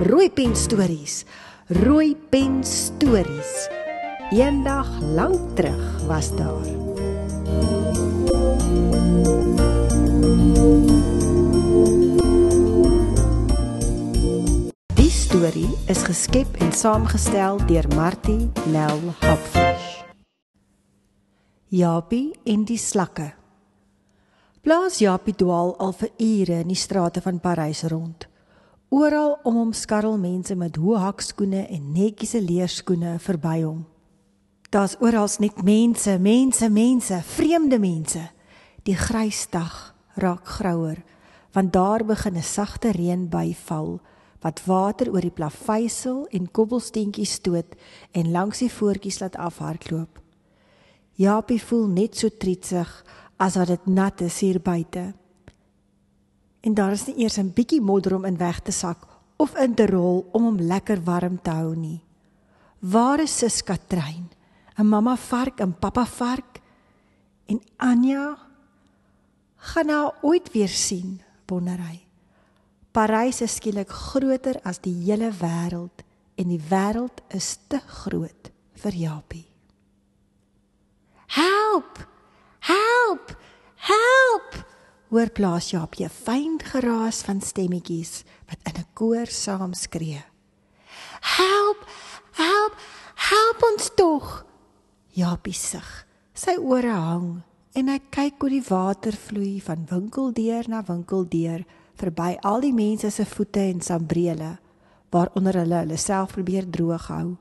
Rooi pen stories. Rooi pen stories. Eendag lank terug was daar. Die storie is geskep en saamgestel deur Martie Nel Hopfish. Japie en die slakke. Blaas Japie dwaal al vir ure in die strate van Parys rond. Oral om hom skarrel mense met hoë hakskoene en netjiese leerskoene verby hom. Daar's oral net mense, mense, mense, vreemde mense. Die grys dag raak grouer, want daar begin 'n sagte reënby val wat water oor die plaveisel en kobbelsteentjies stoot en langs die voetjies laat afhardloop. Japie voel net so trietsig as wat dit nat is hier buite en daar is nie eers 'n bietjie modder om in weg te sak of in te rol om hom lekker warm te hou nie. Waar is sis Katrein? 'n Mamma vark en pappa vark en Anja gaan haar ooit weer sien, wonder hy. Parys is skielik groter as die hele wêreld en die wêreld is te groot vir Japie. Help! Help! Help! Hoor plaas Jaapie 'n fyn geraas van stemmetjies wat in 'n koor saam skree. Help! Help! Help ons tog! Jaapie sug. Sy ore hang en hy kyk hoe die water vloei van winkeldeur na winkeldeur verby al die mense se voete en sambrele waaronder hulle hulle self probeer droog hou.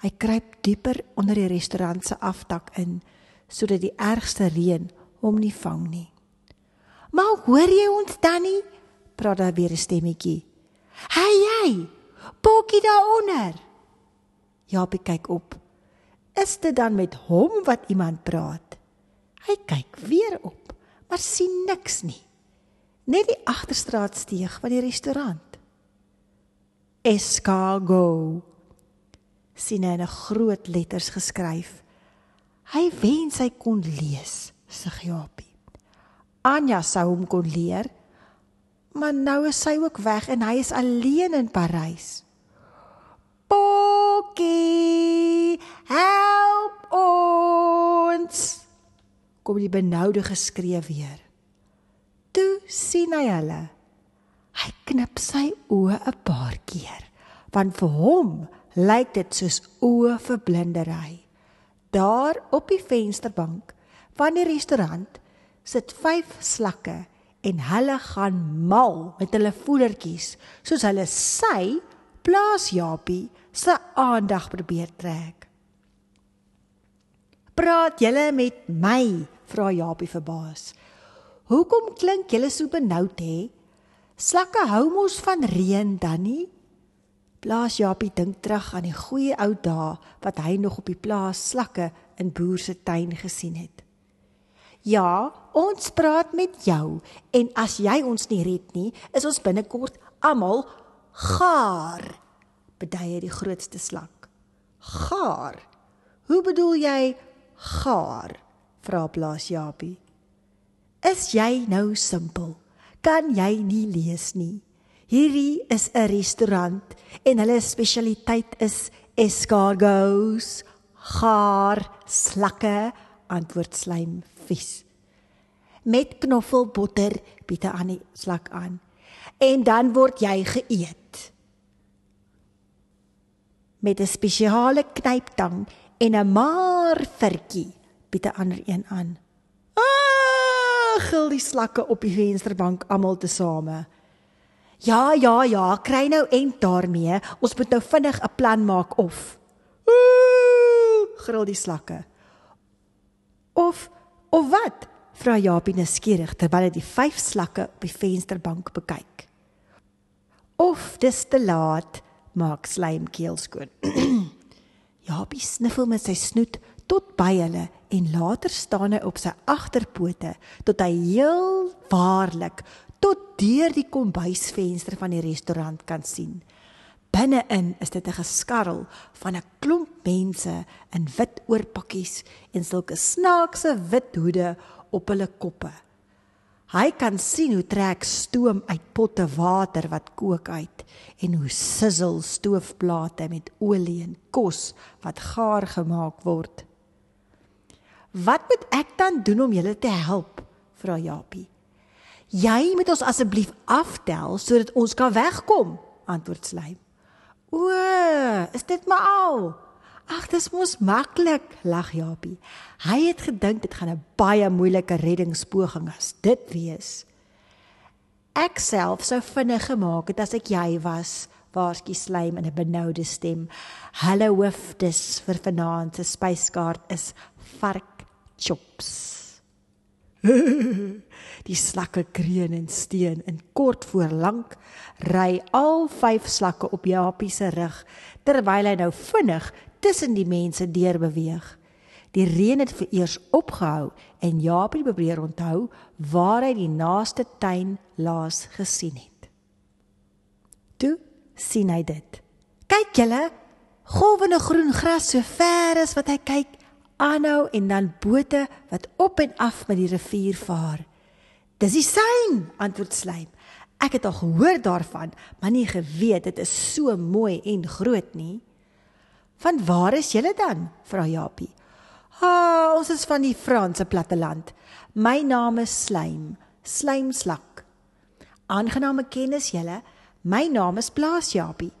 Hy kruip dieper onder die restaurant se afdak in sodat die ergste reën hom nie vang nie. Maar hoor jy ons dan nie? Praat daar weer 'n stemmetjie. Hey jy, Bokkie daaronder. Japie kyk op. Is dit dan met hom wat iemand praat? Hy kyk weer op, maar sien niks nie. Net die agterstraat steeg van die restaurant. Escargo. sien hy in groot letters geskryf. Hy wens hy kon lees, sê Japie. Anja sou hom kon leer. Maar nou is sy ook weg en hy is alleen in Parys. Bokkie, help ons! Kom die benoude geskree weer. Toe sien hy hulle. Hy knip sy oë 'n paar keer, want vir hom lyk dit soos oë vir blindery. Daar op die vensterbank van die restaurant sit vyf slakke en hulle gaan mal met hulle voedertjies soos hulle sy plaas Japie se aandag probeer trek. Praat julle met my? vra Japie verbaas. Hoekom klink julle so benoud hè? Slakke hou mos van reën dan nie? Plaas Japie dink terug aan die goeie ou dae wat hy nog op die plaas slakke in boer se tuin gesien het. Ja, ons praat met jou en as jy ons nie red nie, is ons binnekort almal gaar. Beduie die grootste slak. Gaar. Hoe bedoel jy gaar? Vra Blaas Japie. Is jy nou simpel? Kan jy nie lees nie? Hierdie is 'n restaurant en hulle spesialiteit is escargots, gaar, slakke, antwoord slaim vies. Met knoffelbotter biete aan die slak aan. En dan word jy geëet. Met 'n spesiale knyptang en 'n maar virkie biete ander een aan. Ah, gil die slakke op die vensterbank almal tesame. Ja, ja, ja, kry nou en daarmee. Ons moet nou vinnig 'n plan maak of. Ooh, gril die slakke. Of of wat? Vra Japie nuuskierig terwyl hy die vyf slakke op die vensterbank bekyk. Of dis te laat, maak slaim keel skoon. Japie sniffel met sy snoet tot by hulle en later staan hy op sy agterpote tot hy heel waarlik tot deur die kombuisvenster van die restaurant kan sien. Binne-in is dit 'n geskarrel van 'n klomp mense in wit oorpakkies en sulke snaakse wit hoede op hulle koppe. Hy kan sien hoe trek stoom uit potte water wat kook uit en hoe sizzle stoofplate met olie en kos wat gaar gemaak word. Wat moet ek dan doen om julle te help? vra Japie. Jy moet ons asseblief aftel sodat ons kan wegkom, antwoord Slyme. O, is dit maar al? Ag, dis mos maklik, lag Japie. Hy het gedink dit gaan 'n baie moeilike reddingspoging as dit wees. Ek self sou vinnig gemaak het as ek jy was, waarskie Slyme in 'n benoude stem. Hallo hoof, dis vir vanaand se spyskaart is vark chops. die slakke kreun en steen in kort voor lank ry al vyf slakke op Japie se rug terwyl hy nou vinnig tussen die mense deur beweeg. Die reën het vereers opgehou en Japie probeer onthou waar hy die naaste tuin laas gesien het. Toe sien hy dit. Kyk julle, golwende groen gras so ver as wat hy kyk aanhou en dan bote wat op en af met die rivier vaar. Dis die sein, antwoord Slym. Ek het al gehoor daarvan, maar nie geweet dit is so mooi en groot nie. Van waar is julle dan? vra Japie. Ha, ons is van die Franse platteland. My naam is Slym, Slymslak. Aangename kennis julle. My naam is Blaas Japie.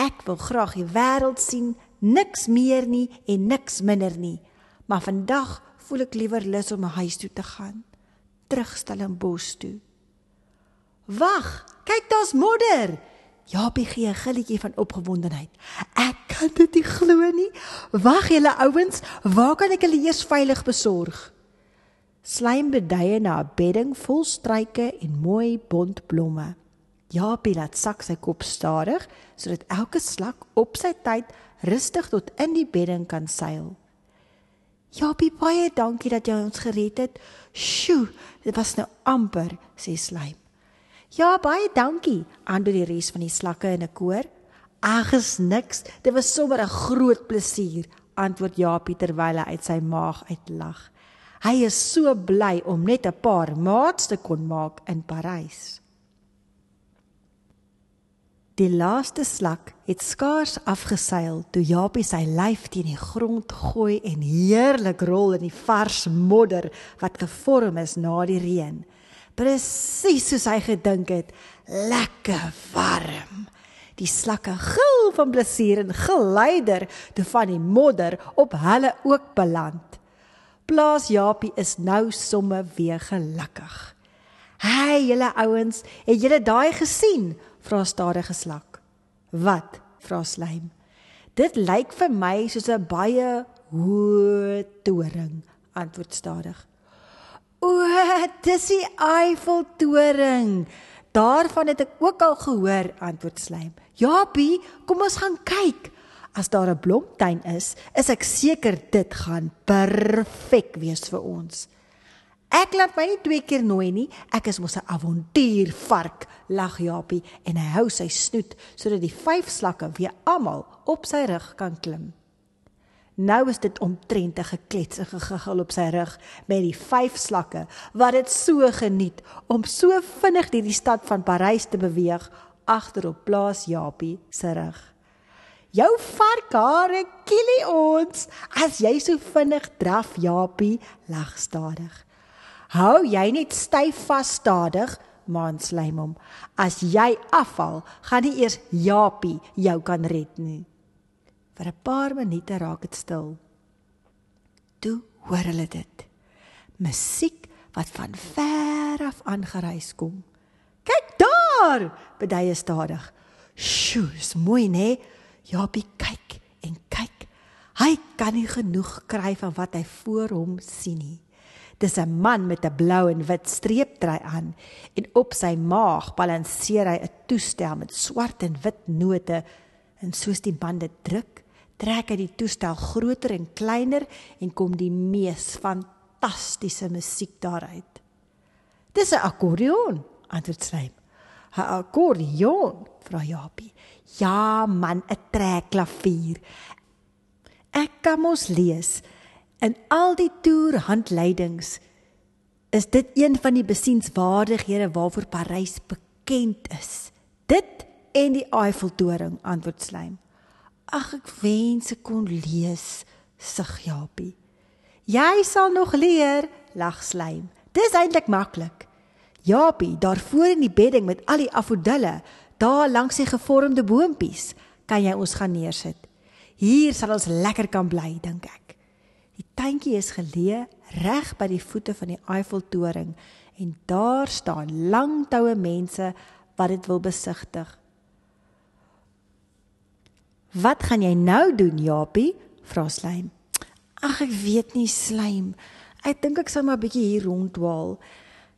Ek wil graag die wêreld sien niks meer nie en niks minder nie. Maar vandag voel ek liewer lus om huis toe te gaan. Terugstel in bos toe. Wag, kyk daar's modder. Japie gee 'n gilletjie van opgewondenheid. Ek kan dit nie glo nie. Wag julle ouens, waar kan ek hulle eers veilig besorg? Slaim beduie na 'n bedding vol struike en mooi bont blomme. Japie laat sak sy kop stadig sodat elke slak op sy tyd rustig tot in die bedding kan seil. Japie, baie dankie dat jy ons gered het. Sjoe, dit was nou amper, sê Slyme. Ja, baie dankie, antwoord die res van die slakke in 'n koor. Ag, is niks. Dit was sommer 'n groot plesier, antwoord Japie terwyl hy uit sy maag uitlag. Hy is so bly om net 'n paar maats te kon maak in Parys. Die laaste slak het skaars afgeseil toe Japie sy lyf teen die grond gooi en heerlik rol in die vars modder wat gevorm is na die reën. Presies soos hy gedink het, lekker warm. Die slakke gil van plesier en geleider toe van die modder op hulle ook beland. Plaas Japie is nou somme weer gelukkig. Hey julle ouens, het julle daai gesien? Vra stadige slak. Wat? vra slaim. Dit lyk vir my soos 'n baie hoë toring, antwoord stadig. O, dis die Eiffeltoring. Daarvan het ek ook al gehoor, antwoord slaim. Japie, kom ons gaan kyk. As daar 'n blomtuin is, is ek seker dit gaan perfek wees vir ons. Ek laat my nie twee keer nooi nie. Ek is mos 'n avontuurvark, lag Japie en hy hou sy snoet sodat die vyf slakke weer almal op sy rug kan klim. Nou is dit omtrent 'n geklets en gegiggel op sy rug met die vyf slakke wat dit so geniet om so vinnig deur die stad van Parys te beweeg agterop plaas Japie se rug. Jou varkhare kielie ons as jy so vinnig draf Japie lag stadig. Hou jy net styf vas stadig, maan slaim hom. As jy afval, gaan nie eers Japie jou kan red nie. Vir 'n paar minute raak dit stil. Toe hoor hulle dit. Musiek wat van ver af aangereis kom. Kyk daar, beduie stadig. Sjoe, is mooi nê? Japie kyk en kyk. Hy kan nie genoeg kry van wat hy voor hom sien nie. Dis 'n man met 'n blou en wit streeptrui aan en op sy maag balanseer hy 'n toestel met swart en wit note en soos die bande druk, trek hy die toestel groter en kleiner en kom die mees fantastiese musiek daaruit. Dis 'n akkordeon, antwoord Slyme. 'n Akkordeon, vra Japie. Ja man, 'n trekklavier. Ek kan mos lees in al die toerhandleidings is dit een van die besienswaardighede waarvoor Parys bekend is. Dit en die Eiffeltoring, antwoord Slyme. Ag ek wens ek kon lees, sug Japie. Jy sal nog leer, lag Slyme. Dis eintlik maklik. Japie, daar voor in die bedding met al die afodille, daar langs die gevormde boontjies, kan jy ons gaan neersit. Hier sal ons lekker kan bly, dink ek. Die tuintjie is geleë reg by die voete van die Eiffeltoring en daar staan lang toue mense wat dit wil besigtig. Wat gaan jy nou doen, Japie? vra Slym. Ag, ek weet nie, Slym. Ek dink ek sal maar 'n bietjie hier ronddwaal.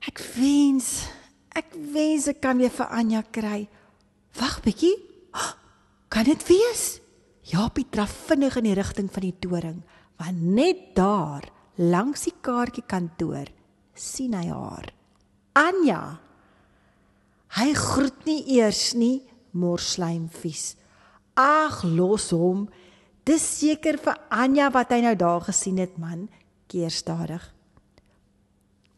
Ek wens ek wens ek kan weer vir Anja kry. Wag bietjie. Kan dit wees? Japie draf vinnig in die rigting van die toring, want net daar, langs die kaartjie kantoor, sien hy haar. Anja. Hy groet nie eers nie, morslym vies. Ag, los hom. Dis seker vir Anja wat hy nou daar gesien het, man, keer stadig.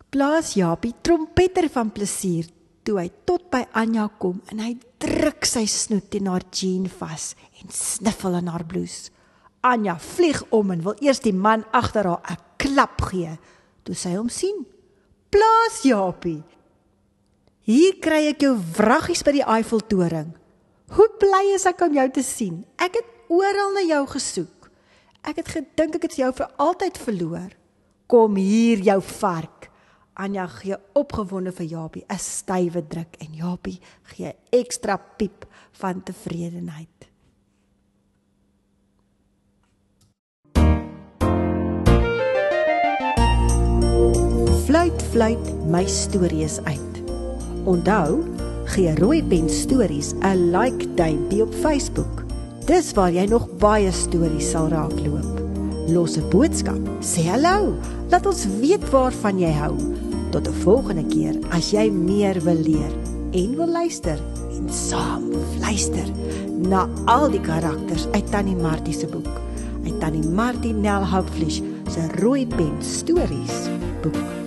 Plaas Japie trompeter van plesier toe hy tot by Anja kom en hy druk sy snoet teen haar jean vas en sniffel in haar blouse. Anja vlieg om en wil eers die man agter haar 'n klap gee toe sy hom sien. Plaas Japie. Hier kry ek jou wraggies by die Eiffeltoring. Hoe bly is ek om jou te sien. Ek het oral na jou gesoek. Ek het gedink ek het jou vir altyd verloor. Kom hier jou vark. Anja gee opgewonde vir Japie 'n stywe druk en Japie gee ekstra piep van tevredenheid. Fluit fluit my stories uit. Onthou, gee Rooi Pen Stories 'n like duimpie op Facebook. Dis waar jy nog baie stories sal raakloop. Los 'n boodskap, sê hallo, laat ons weet waarvan jy hou. Tot 'n volgende keer as jy meer wil leer en wil luister en saam luister na al die karakters uit Tannie Martie se boek. Uit Tannie Martie Nel Houpfleisch se rooi pen stories boek.